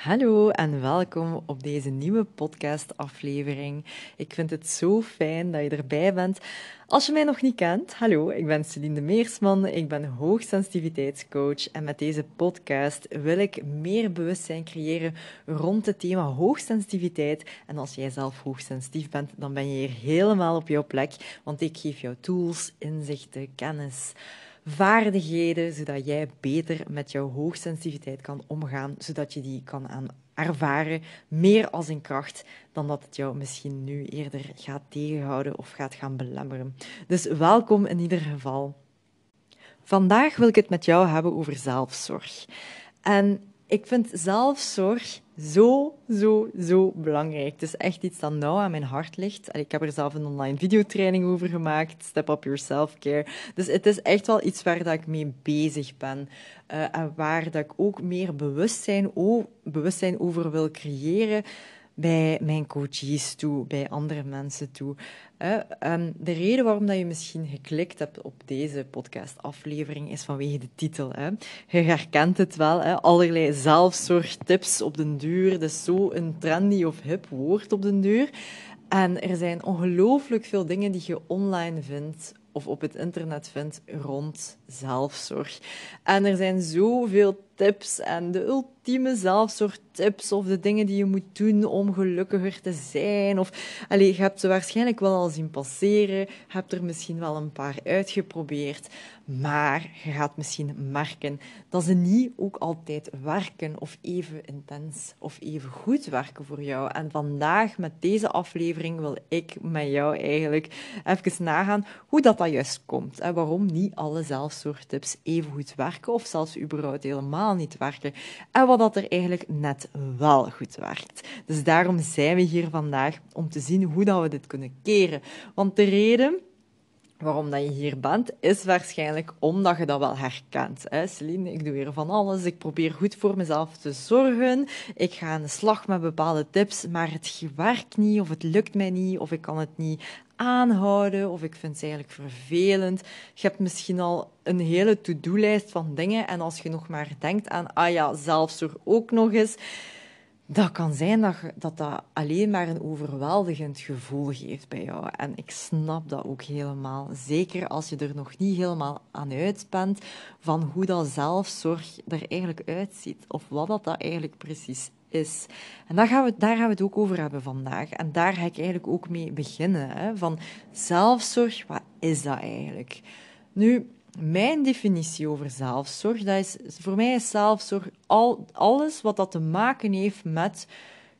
Hallo en welkom op deze nieuwe podcast-aflevering. Ik vind het zo fijn dat je erbij bent. Als je mij nog niet kent, hallo, ik ben Celine Meersman, ik ben hoogsensitiviteitscoach en met deze podcast wil ik meer bewustzijn creëren rond het thema hoogsensitiviteit. En als jij zelf hoogsensitief bent, dan ben je hier helemaal op jouw plek, want ik geef jou tools, inzichten, kennis vaardigheden, zodat jij beter met jouw hoogsensitiviteit kan omgaan, zodat je die kan aan ervaren, meer als een kracht dan dat het jou misschien nu eerder gaat tegenhouden of gaat gaan belemmeren. Dus welkom in ieder geval. Vandaag wil ik het met jou hebben over zelfzorg. En ik vind zelfzorg zo, zo, zo belangrijk. Het is echt iets dat nauw aan mijn hart ligt. Ik heb er zelf een online videotraining over gemaakt, Step Up Your Self-Care. Dus het is echt wel iets waar dat ik mee bezig ben. Uh, en waar dat ik ook meer bewustzijn, bewustzijn over wil creëren bij mijn coaches toe, bij andere mensen toe. Um, de reden waarom dat je misschien geklikt hebt op deze podcastaflevering is vanwege de titel. Je herkent het wel, allerlei zelfzorgtips op den duur. Dat is zo een trendy of hip woord op den duur. En er zijn ongelooflijk veel dingen die je online vindt of op het internet vindt rond zelfzorg. En er zijn zoveel tips en de ultieme zelfzorgtips of de dingen die je moet doen om gelukkiger te zijn. Of, allez, je hebt ze waarschijnlijk wel al zien passeren, hebt er misschien wel een paar uitgeprobeerd, maar je gaat misschien merken dat ze niet ook altijd werken of even intens of even goed werken voor jou. En vandaag met deze aflevering wil ik met jou eigenlijk even nagaan hoe dat, dat juist komt en waarom niet alle zelfzorgtips even goed werken of zelfs überhaupt helemaal niet werken. En wat dat er eigenlijk net wel goed werkt. Dus daarom zijn we hier vandaag om te zien hoe dat we dit kunnen keren. Want de reden waarom dat je hier bent, is waarschijnlijk omdat je dat wel herkent. Hè? Celine, ik doe weer van alles. Ik probeer goed voor mezelf te zorgen. Ik ga aan de slag met bepaalde tips, maar het werkt niet, of het lukt mij niet, of ik kan het niet aanhouden, of ik vind het eigenlijk vervelend. Je hebt misschien al een hele to-do-lijst van dingen, en als je nog maar denkt aan, ah ja, zelfzorg ook nog eens, dat kan zijn dat, dat dat alleen maar een overweldigend gevoel geeft bij jou. En ik snap dat ook helemaal. Zeker als je er nog niet helemaal aan uit bent van hoe dat zelfzorg er eigenlijk uitziet. Of wat dat, dat eigenlijk precies is. En daar gaan, we, daar gaan we het ook over hebben vandaag. En daar ga ik eigenlijk ook mee beginnen. Hè? Van zelfzorg, wat is dat eigenlijk? Nu, mijn definitie over zelfzorg, dat is, voor mij is zelfzorg al, alles wat dat te maken heeft met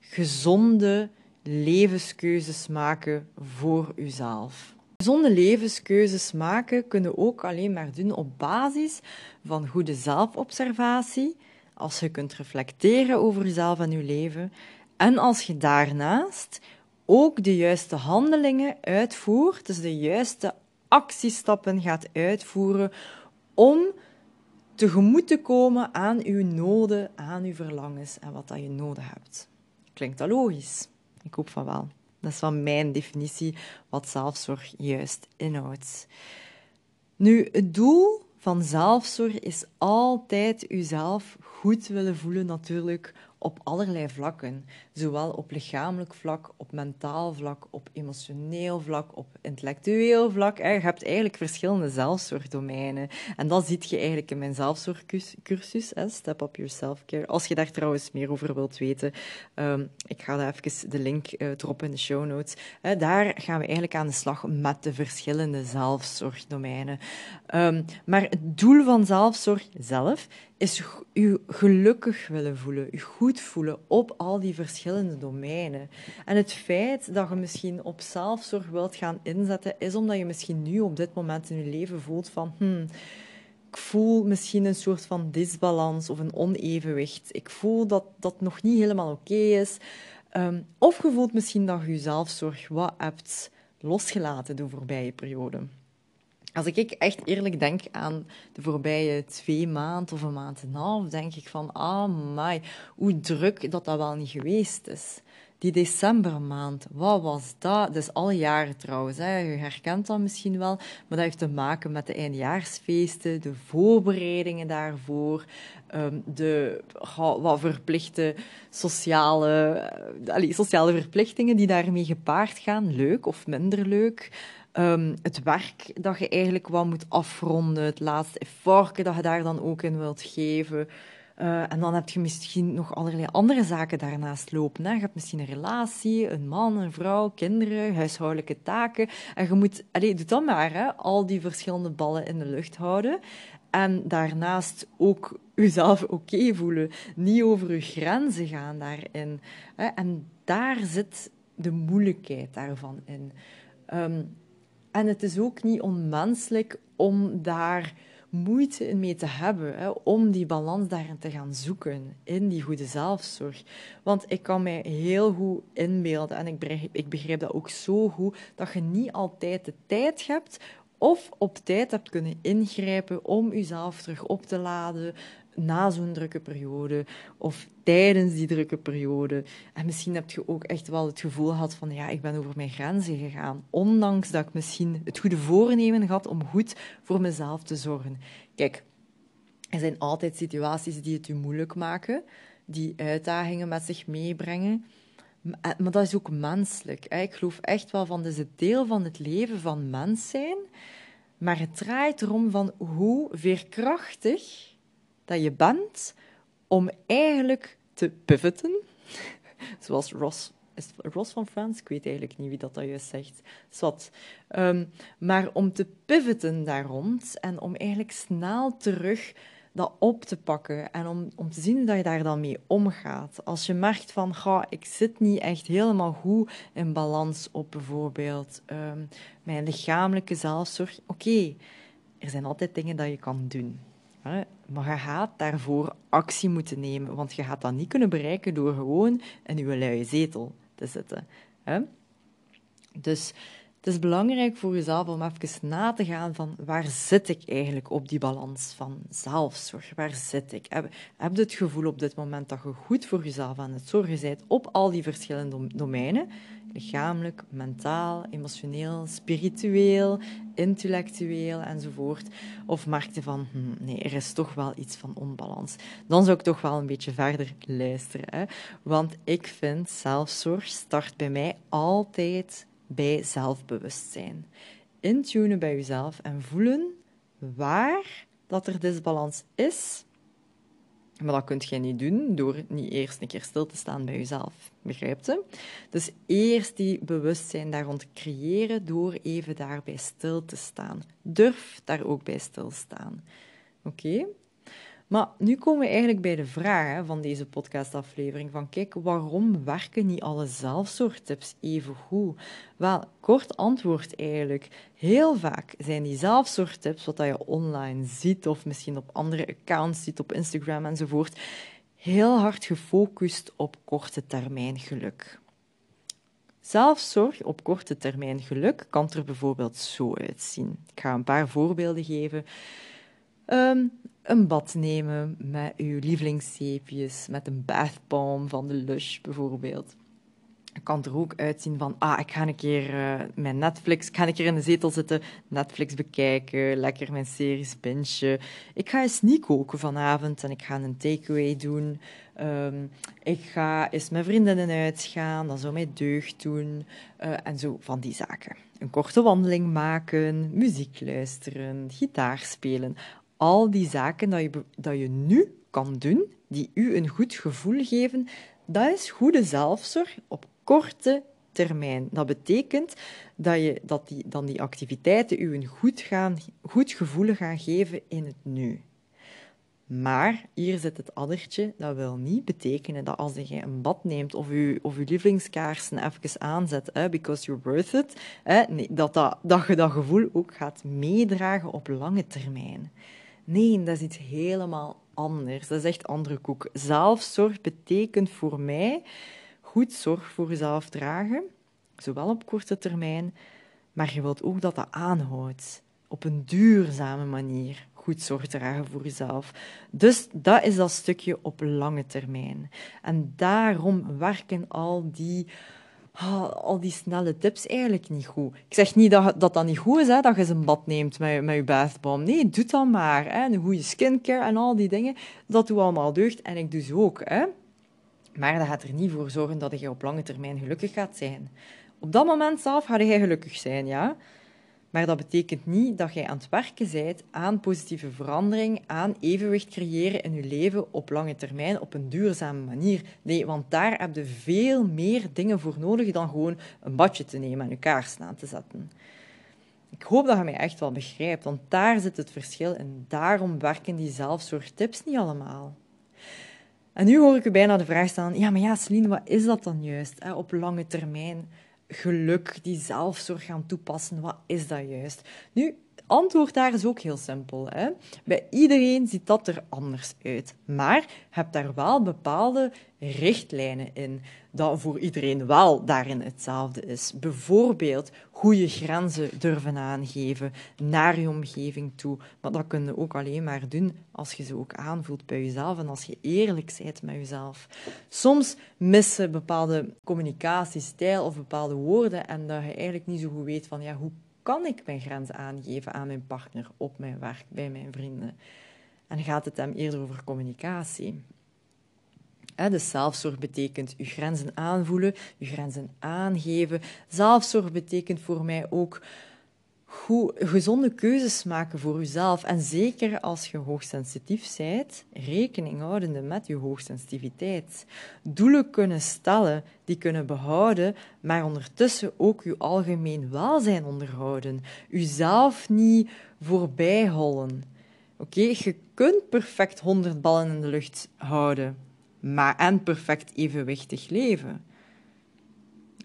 gezonde levenskeuzes maken voor uzelf. Gezonde levenskeuzes maken kunnen ook alleen maar doen op basis van goede zelfobservatie, als je kunt reflecteren over jezelf en je leven, en als je daarnaast ook de juiste handelingen uitvoert, dus de juiste actiestappen gaat uitvoeren om tegemoet te komen aan uw noden, aan uw verlangens en wat dat je nodig hebt. Klinkt dat logisch? Ik hoop van wel. Dat is van mijn definitie wat zelfzorg juist inhoudt. Nu, het doel van zelfzorg is altijd uzelf goed willen voelen, natuurlijk, op allerlei vlakken. Zowel op lichamelijk vlak, op mentaal vlak, op emotioneel vlak, op intellectueel vlak. Je hebt eigenlijk verschillende zelfzorgdomeinen. En dat ziet je eigenlijk in mijn zelfzorgcursus, Step Up Your Self-Care. Als je daar trouwens meer over wilt weten, um, ik ga daar even de link uh, droppen in de show notes. daar gaan we eigenlijk aan de slag met de verschillende zelfzorgdomeinen. Um, maar het doel van zelfzorg zelf is u gelukkig willen voelen, u goed voelen op al die verschillende domeinen. En het feit dat je misschien op zelfzorg wilt gaan inzetten, is omdat je misschien nu op dit moment in je leven voelt van, hmm, ik voel misschien een soort van disbalans of een onevenwicht. Ik voel dat dat nog niet helemaal oké is. Um, of je voelt misschien dat je je zelfzorg wat hebt losgelaten de voorbije periode. Als ik echt eerlijk denk aan de voorbije twee maanden of een maand en een half, denk ik van, ah my, hoe druk dat dat wel niet geweest is. Die decembermaand, wat was dat? Dat is al jaren trouwens, hè. je herkent dat misschien wel, maar dat heeft te maken met de eindjaarsfeesten, de voorbereidingen daarvoor, ehm, de wat verplichte sociale, uh, sociale verplichtingen die daarmee gepaard gaan, leuk of minder leuk. Um, het werk dat je eigenlijk wat moet afronden, het laatste effort dat je daar dan ook in wilt geven. Uh, en dan heb je misschien nog allerlei andere zaken daarnaast lopen. Hè. Je hebt misschien een relatie, een man, een vrouw, kinderen, huishoudelijke taken. En je moet, allez, doe dat maar, hè, al die verschillende ballen in de lucht houden. En daarnaast ook jezelf oké voelen. Niet over je grenzen gaan daarin. Hè. En daar zit de moeilijkheid daarvan in. Um, en het is ook niet onmenselijk om daar moeite mee te hebben, hè, om die balans daarin te gaan zoeken, in die goede zelfzorg. Want ik kan mij heel goed inbeelden, en ik ik begrijp dat ook zo goed, dat je niet altijd de tijd hebt of op tijd hebt kunnen ingrijpen om jezelf terug op te laden, na zo'n drukke periode of tijdens die drukke periode. En misschien heb je ook echt wel het gevoel gehad van ja, ik ben over mijn grenzen gegaan. Ondanks dat ik misschien het goede voornemen had om goed voor mezelf te zorgen. Kijk, er zijn altijd situaties die het u moeilijk maken, die uitdagingen met zich meebrengen. Maar dat is ook menselijk. Ik geloof echt wel van, dat is het deel van het leven van mens zijn. Maar het draait erom van hoe veerkrachtig dat je bent om eigenlijk te pivoten. Zoals Ross, is Ross van Friends? Ik weet eigenlijk niet wie dat, juist zegt. Zwat. Um, maar om te pivoten daar rond en om eigenlijk snel terug dat op te pakken en om, om te zien dat je daar dan mee omgaat. Als je merkt van, ga, ik zit niet echt helemaal goed in balans op bijvoorbeeld um, mijn lichamelijke zelfzorg. Oké, er zijn altijd dingen dat je kan doen. Maar je gaat daarvoor actie moeten nemen, want je gaat dat niet kunnen bereiken door gewoon in je luie zetel te zitten. Dus het is belangrijk voor jezelf om even na te gaan van waar zit ik eigenlijk op die balans van zelfzorg? Waar zit ik? Heb, heb je het gevoel op dit moment dat je goed voor jezelf aan het zorgen bent op al die verschillende domeinen? Lichamelijk, mentaal, emotioneel, spiritueel, intellectueel enzovoort. Of merkte van, hm, nee, er is toch wel iets van onbalans. Dan zou ik toch wel een beetje verder luisteren. Hè? Want ik vind zelfzorg start bij mij altijd bij zelfbewustzijn. Intunen bij jezelf en voelen waar dat er disbalans is maar dat kunt je niet doen door niet eerst een keer stil te staan bij jezelf. Begrijpt je? Dus eerst die bewustzijn daar rond creëren door even daarbij stil te staan. Durf daar ook bij stilstaan. Oké? Maar nu komen we eigenlijk bij de vraag van deze podcastaflevering: van kijk, waarom werken niet alle zelfzorgtips even goed? Wel, kort antwoord eigenlijk. Heel vaak zijn die zelfzorgtips, wat je online ziet of misschien op andere accounts ziet, op Instagram enzovoort, heel hard gefocust op korte termijn geluk. Zelfzorg op korte termijn geluk kan er bijvoorbeeld zo uitzien. Ik ga een paar voorbeelden geven. Um, een bad nemen met uw lievelingszeepjes, met een bathbalm van de Lush bijvoorbeeld. Het kan er ook uitzien van, ah, ik ga een keer uh, mijn Netflix, ik ga een keer in de zetel zitten, Netflix bekijken, lekker mijn series bingen. Ik ga eens niet koken vanavond en ik ga een takeaway doen. Um, ik ga eens met vriendinnen uitgaan, dat zou mij deugd doen. Uh, en zo van die zaken. Een korte wandeling maken, muziek luisteren, gitaar spelen al die zaken dat je, dat je nu kan doen, die u een goed gevoel geven, dat is goede zelfzorg op korte termijn. Dat betekent dat, je, dat die, dan die activiteiten u een goed, gaan, goed gevoel gaan geven in het nu. Maar hier zit het addertje, dat wil niet betekenen dat als je een bad neemt of je, of je lievelingskaarsen even aanzet, because you're worth it, nee, dat, dat, dat je dat gevoel ook gaat meedragen op lange termijn. Nee, dat is iets helemaal anders. Dat is echt andere koek. Zelfzorg betekent voor mij goed zorg voor jezelf dragen, zowel op korte termijn, maar je wilt ook dat dat aanhoudt. Op een duurzame manier. goed zorg dragen voor jezelf. Dus dat is dat stukje op lange termijn. En daarom werken al die oh, al die snelle tips eigenlijk niet goed. Ik zeg niet dat dat, dat niet goed is, hè, dat je een bad neemt met, met je bathbomb. Nee, doe dat maar. Hè. Een goede skincare en al die dingen, dat doe allemaal deugd. En ik doe ze ook. Hè. Maar dat gaat er niet voor zorgen dat je op lange termijn gelukkig gaat zijn. Op dat moment zelf ga je gelukkig zijn, ja. Maar dat betekent niet dat jij aan het werken bent aan positieve verandering, aan evenwicht creëren in je leven op lange termijn op een duurzame manier. Nee, want daar heb je veel meer dingen voor nodig dan gewoon een badje te nemen en je kaars aan te zetten. Ik hoop dat je mij echt wel begrijpt, want daar zit het verschil en daarom werken die zelfzorgtips niet allemaal. En nu hoor ik u bijna de vraag stellen, ja, maar ja, Celine, wat is dat dan juist hè, op lange termijn? Geluk, die zelfzorg gaan toepassen. Wat is dat juist? Nu, antwoord daar is ook heel simpel. Hè? Bij iedereen ziet dat er anders uit. Maar je hebt daar wel bepaalde richtlijnen in dat voor iedereen wel daarin hetzelfde is. Bijvoorbeeld goede grenzen durven aangeven naar je omgeving toe. Maar dat kun je ook alleen maar doen als je ze ook aanvoelt bij jezelf en als je eerlijk bent met jezelf. Soms missen bepaalde communicatiestijl of bepaalde woorden en dat je eigenlijk niet zo goed weet van ja, hoe kan ik mijn grenzen aangeven aan mijn partner, op mijn werk, bij mijn vrienden? En gaat het hem eerder over communicatie? Dus zelfzorg betekent je grenzen aanvoelen, je grenzen aangeven. Zelfzorg betekent voor mij ook goed, gezonde keuzes maken voor jezelf. En zeker als je hoogsensitief bent, rekening houdende met je hoogsensitiviteit. Doelen kunnen stellen, die kunnen behouden, maar ondertussen ook je algemeen welzijn onderhouden. Jezelf niet voorbij hollen. Oké, je kunt perfect honderd ballen in de lucht houden, maar en perfect evenwichtig leven.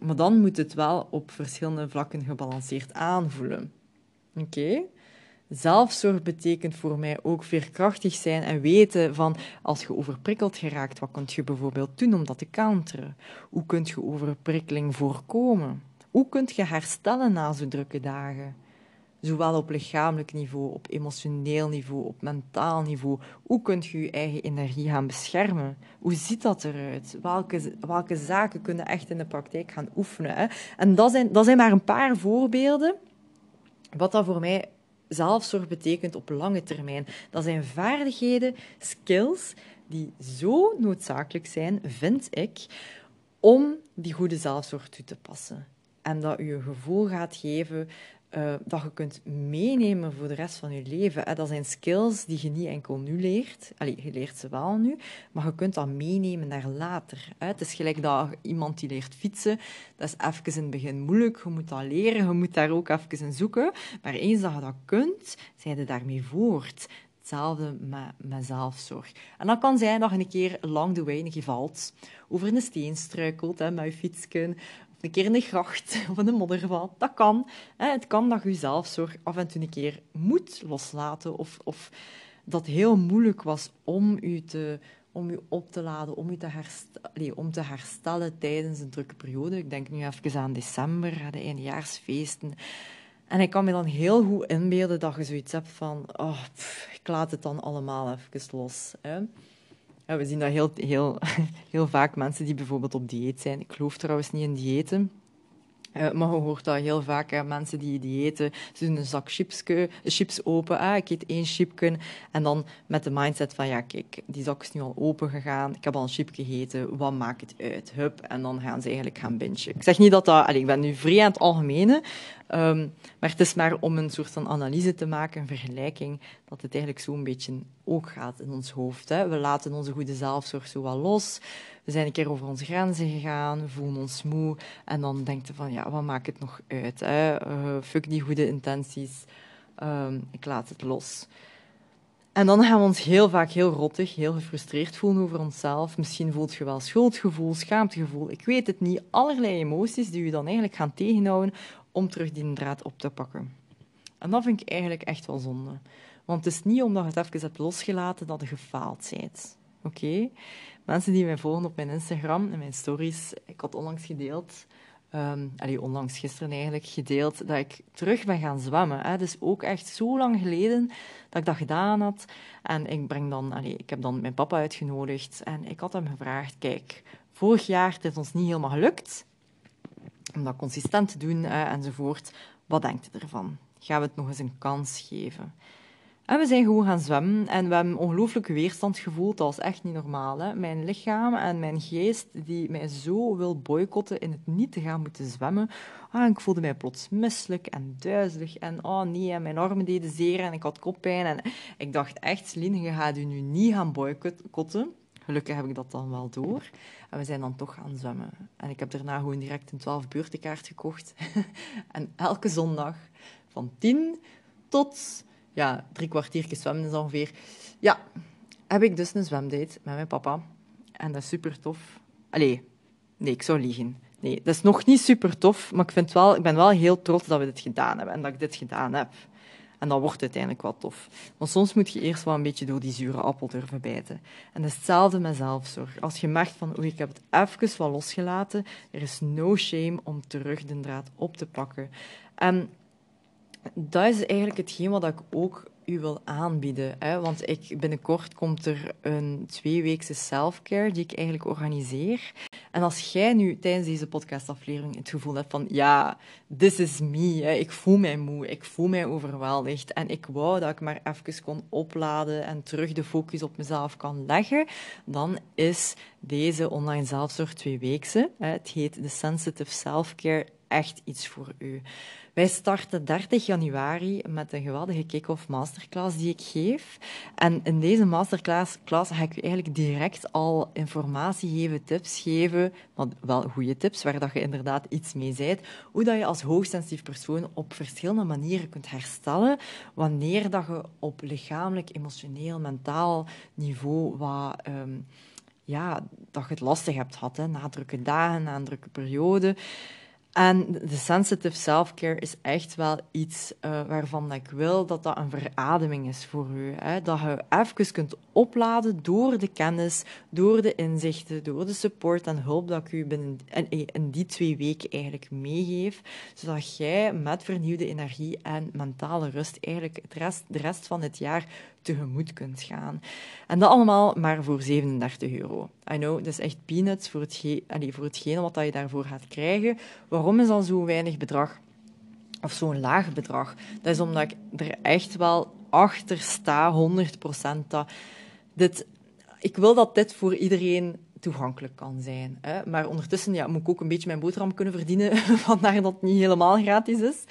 Maar dan moet het wel op verschillende vlakken gebalanceerd aanvoelen. Oké? Zelfzorg betekent voor mij ook veerkrachtig zijn en weten van als je overprikkeld geraakt, wat kun je bijvoorbeeld doen om dat te counteren? Hoe kun je overprikkeling voorkomen? Hoe kun je herstellen na zo'n drukke dagen? Zowel op lichamelijk niveau, op emotioneel niveau, op mentaal niveau. Hoe kun je je eigen energie gaan beschermen? Hoe ziet dat eruit? Welke, welke zaken kunnen echt in de praktijk gaan oefenen? En dat zijn, dat zijn maar een paar voorbeelden wat dat voor mij zelfzorg betekent op lange termijn. Dat zijn vaardigheden, skills, die zo noodzakelijk zijn, vind ik, om die goede zelfzorg toe te passen. En dat je een gevoel gaat geven uh, dat je kunt meenemen voor de rest van je leven. Dat zijn skills die je niet enkel nu leert. Allee, je leert ze wel nu, maar je kunt dat meenemen naar later. Het is gelijk dat iemand die leert fietsen, dat is even in het begin moeilijk. Je moet dat leren, je moet daar ook even in zoeken. Maar eens dat je dat kunt, zijn je daarmee voort. Hetzelfde met, zelfzorg. En dat kan zijn dat je een keer lang de wijn valt, over een steen struikelt hè, met je fietsken, een keer in de gracht of in de modderval. Dat kan. Het kan dat je zelfzorg af en toe een keer moet loslaten of, of dat heel moeilijk was om je, te, om je op te laden, om je te, herstellen, om te herstellen tijdens een drukke periode. Ik denk nu even aan december, de eindejaarsfeesten. En ik kan me dan heel goed inbeelden dat je zoiets hebt van, oh, ik laat het dan allemaal even los. Hè. Ja, we zien dat heel, heel, heel vaak mensen die bijvoorbeeld op dieet zijn. Ik geloof trouwens niet in diëten. Uh, maar je hoort dat heel vaak, hè, mensen die diëten, ze doen een zak chipske, chips open, ah, ik eet één chipje, en dan met de mindset van, ja kijk, die zak is nu al open gegaan, ik heb al een chip gegeten, wat maakt het uit? Hup, en dan gaan ze eigenlijk gaan bingen. Ik zeg niet dat dat, allez, ik ben nu vrij aan het algemene, um, maar het is maar om een soort van analyse te maken, een vergelijking, dat het eigenlijk zo'n beetje ook gaat in ons hoofd. Hè. We laten onze goede zelfzorg zo wel los, we zijn een keer over onze grenzen gegaan, voelen ons moe en dan denkt je van, ja, wat maakt het nog uit? Hè? Uh, fuck die goede intenties, um, ik laat het los. En dan gaan we ons heel vaak heel rottig, heel gefrustreerd voelen over onszelf. Misschien voelt je wel schuldgevoel, schaamtegevoel, ik weet het niet. Allerlei emoties die je dan eigenlijk gaan tegenhouden om terug die draad op te pakken. En dat vind ik eigenlijk echt wel zonde. Want het is niet omdat je het even hebt losgelaten dat je gefaald bent. Oké? Mensen die mij volgen op mijn Instagram en mijn stories, ik had onlangs gedeeld um, allee, onlangs gisteren eigenlijk, gedeeld dat ik terug ben gaan zwemmen. Hè. Dus ook echt zo lang geleden dat ik dat gedaan had. En ik, breng dan, allee, ik heb dan mijn papa uitgenodigd en ik had hem gevraagd, kijk, vorig jaar het is ons niet helemaal gelukt om dat consistent te doen enzovoort. Wat denkt u ervan? Gaan we het nog eens een kans geven? En we zijn gewoon gaan zwemmen en we hebben ongelooflijke weerstand gevoeld. Dat was echt niet normaal. Hè? Mijn lichaam en mijn geest die mij zo wil boycotten in het niet te gaan moeten zwemmen. Ah, ik voelde mij plots misselijk en duizelig. En oh nee, en mijn armen deden zeer en ik had koppijn. En ik dacht echt, Celine, je gaat u nu niet gaan boycotten. Gelukkig heb ik dat dan wel door. En we zijn dan toch gaan zwemmen. En ik heb daarna gewoon direct een 12 beurtenkaart gekocht. en elke zondag van 10 tot ja, drie kwartiertjes zwemmen is ongeveer. Ja, heb ik dus een zwemdate met mijn papa. En dat is super tof. Allee, nee, ik zou liegen. Nee, dat is nog niet super tof, maar ik, vind wel, ik ben wel heel trots dat we dit gedaan hebben en dat ik dit gedaan heb. En dat wordt uiteindelijk wel tof. Want soms moet je eerst wel een beetje door die zure appel durven bijten. En dat is hetzelfde met zelfzorg. Als je merkt van, oei, ik heb het even wel losgelaten, er is no shame om terug de draad op te pakken. En dat is eigenlijk hetgeen wat ik ook u wil aanbieden. Hè? Want ik, binnenkort komt er een tweeweekse self-care die ik eigenlijk organiseer. En als jij nu tijdens deze podcastaflevering het gevoel hebt van ja, this is me, ik voel mij moe, ik voel mij overweldigd en ik wou dat ik maar even kon opladen en terug de focus op mezelf kan leggen, dan is deze online zelfzorg tweeweekse, hè? het heet de Sensitive Self-Care, echt iets voor u. Wij starten 30 januari met een geweldige kick-off masterclass die ik geef. En in deze masterclass ga ik u eigenlijk direct al informatie geven, tips geven, maar wel goede tips, waar dat je inderdaad iets mee zijt, hoe dat je als hoogsensitief persoon op verschillende manieren kunt herstellen wanneer dat je op lichamelijk, emotioneel, mentaal niveau wat... Um, ja, dat je het lastig hebt gehad, hè, na drukke dagen, na een drukke periode. En de sensitive self-care is echt wel iets uh, waarvan ik wil dat dat een verademing is voor u. Hè? Dat je even kunt opladen door de kennis, door de inzichten, door de support en hulp dat ik u binnen in die twee weken eigenlijk meegeef, zodat jij met vernieuwde energie en mentale rust eigenlijk het rest, de rest van het jaar tegemoet kunt gaan. En dat allemaal maar voor 37 euro. I know, dat is echt peanuts voor, hetgeen, allez, voor hetgene wat je daarvoor gaat krijgen. Waarom is dat zo'n weinig bedrag? Of zo'n laag bedrag? Dat is omdat ik er echt wel achter sta, 100% dat dit... Ik wil dat dit voor iedereen toegankelijk kan zijn. Hè. Maar ondertussen ja, moet ik ook een beetje mijn boterham kunnen verdienen, vandaar dat het niet helemaal gratis is.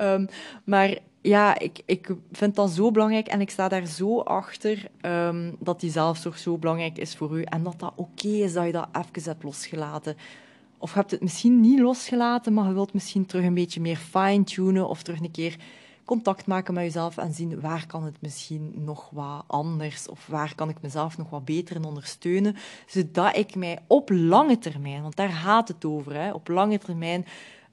Um, maar ja, ik, ik vind dat zo belangrijk en ik sta daar zo achter um, dat die zelfzorg zo belangrijk is voor u en dat dat oké is dat je dat even hebt losgelaten. Of je hebt het misschien niet losgelaten, maar je wilt misschien terug een beetje meer fine-tunen of terug een keer contact maken met jezelf en zien waar kan het misschien nog wat anders of waar kan ik mezelf nog wat beter in ondersteunen, zodat ik mij op lange termijn, want daar gaat het over, hè, op lange termijn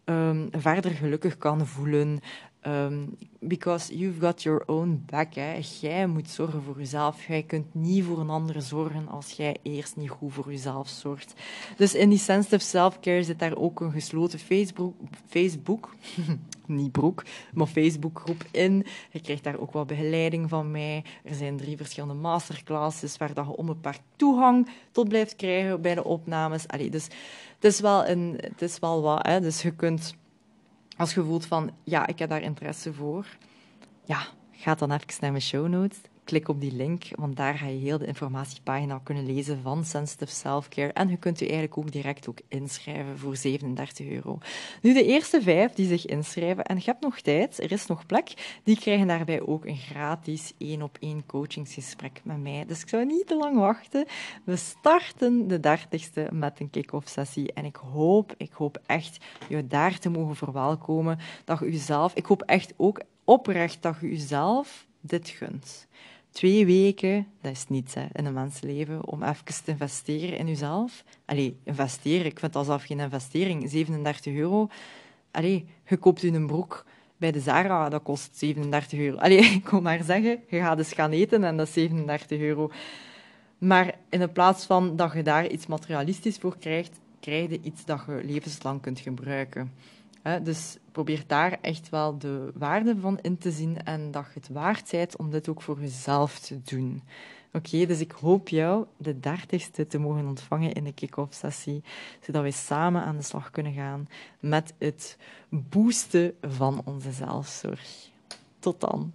um, verder gelukkig kan voelen, Um, because you've got your own back. Hè. Jij moet zorgen voor jezelf. Jij kunt niet voor een ander zorgen als jij eerst niet goed voor jezelf zorgt. Dus in die sensitive self-care zit daar ook een gesloten Facebook, Facebook niet broek, maar Facebookgroep in. Je krijgt daar ook wat begeleiding van mij. Er zijn drie verschillende masterclasses waar dat je onbeperkt toegang tot blijft krijgen bij de opnames. Allee, dus het is wel, een, het is wel wat. Hè. Dus je kunt als je voelt van, ja, ik heb daar interesse voor, ja, ga dan even naar mijn show notes. Klik op die link, want daar ga je heel de informatiepagina kunnen lezen van Sensitive Self-Care. En je kunt je eigenlijk ook direct ook inschrijven voor 37 euro. Nu, de eerste vijf die zich inschrijven, en je hebt nog tijd, er is nog plek, die krijgen daarbij ook een gratis één-op-één coachingsgesprek met mij. Dus ik zou niet te lang wachten. We starten de 30ste met een kick-off sessie. En ik hoop, ik hoop echt je daar te mogen verwelkomen. Dat je jezelf, ik hoop echt ook oprecht dat je jezelf dit gunt twee weken, dat is niets hè, in een mensenleven, om even te investeren in jezelf. Allee, investeren, ik vind dat zelf geen investering. 37 euro. Allee, je koopt een broek bij de Zara, dat kost 37 euro. Allee, ik wil maar zeggen, je gaat eens gaan eten en dat is 37 euro. Maar in plaats van dat je daar iets materialistisch voor krijgt, krijg je iets dat je levenslang kunt gebruiken. Dus probeer daar echt wel de waarde van in te zien en dat je het waard bent om dit ook voor jezelf te doen. Oké, dus ik hoop jou de dertigste te mogen ontvangen in de kick-off sessie, zodat we samen aan de slag kunnen gaan met het boosten van onze zelfzorg. Tot dan.